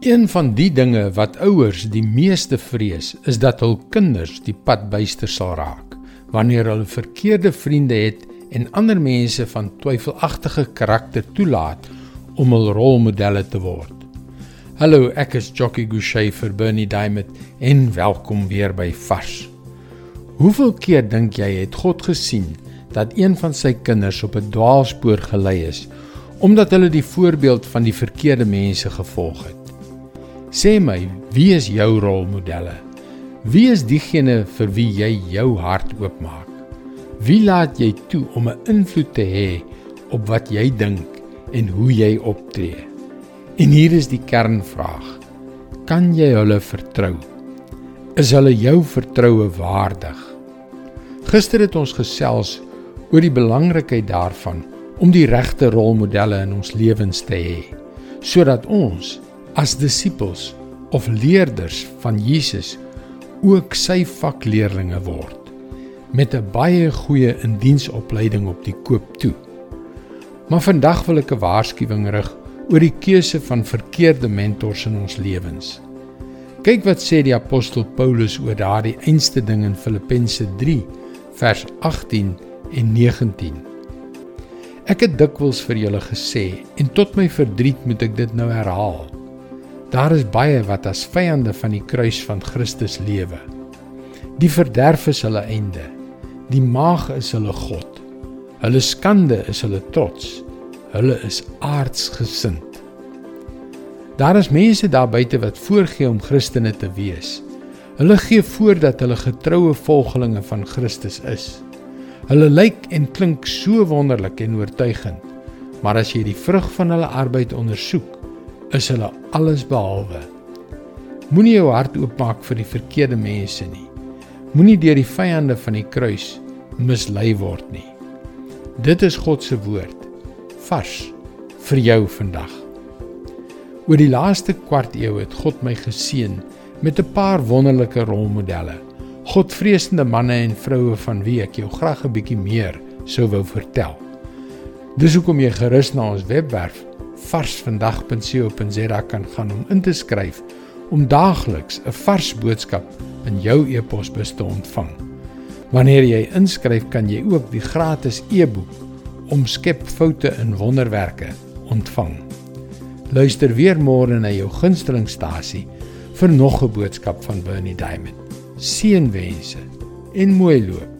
Een van die dinge wat ouers die meeste vrees, is dat hul kinders die pad byster sal raak wanneer hulle verkeerde vriende het en ander mense van twyfelagtige karakter toelaat om hul rolmodelle te word. Hallo, ek is Jockey Gouchee vir Bernie Diamond en welkom weer by Vars. Hoeveel keer dink jy het God gesien dat een van sy kinders op 'n dwaalspoor gelei is omdat hulle die voorbeeld van die verkeerde mense gevolg het? Sê my, wie is jou rolmodelle? Wie is diegene vir wie jy jou hart oopmaak? Wie laat jy toe om 'n invloed te hê op wat jy dink en hoe jy optree? En hier is die kernvraag: Kan jy hulle vertrou? Is hulle jou vertroue waardig? Gister het ons gesels oor die belangrikheid daarvan om die regte rolmodelle in ons lewens te hê sodat ons as disippels of leerders van Jesus ook sy vakleerlinge word met 'n baie goeie indiensopleiding op die koop toe. Maar vandag wil ek 'n waarskuwing rig oor die keuse van verkeerde mentors in ons lewens. Kyk wat sê die apostel Paulus oor daardie einste ding in Filippense 3 vers 18 en 19. Ek het dikwels vir julle gesê en tot my verdriet moet ek dit nou herhaal. Daar is baie wat as vyande van die kruis van Christus lewe. Die verderf is hulle einde. Die maag is hulle god. Hulle skande is hulle trots. Hulle is aardsgesind. Daar is mense daar buite wat voorgee om Christene te wees. Hulle gee voor dat hulle getroue volgelinge van Christus is. Hulle lyk en klink so wonderlik en oortuigend, maar as jy die vrug van hulle arbeid ondersoek, is hulle alles behalwe. Moenie jou hart oopmaak vir die verkeerde mense nie. Moenie deur die vyande van die kruis mislei word nie. Dit is God se woord vars vir jou vandag. Oor die laaste kwart eeu het God my geseën met 'n paar wonderlike rolmodelle. Godvreesende manne en vroue van wie ek jou graag 'n bietjie meer sou wou vertel. Dis hoekom jy gerus na ons webwerf varsvandag.co.za kan gaan om in te skryf om daagliks 'n vars boodskap in jou e-posbus te ontvang. Wanneer jy inskryf, kan jy ook die gratis e-boek Omskep foute in wonderwerke ontvang. Luister weer môre na jou gunstelingstasie vir nog 'n boodskap van Bernie Diamond. Seënwense en mooi loop.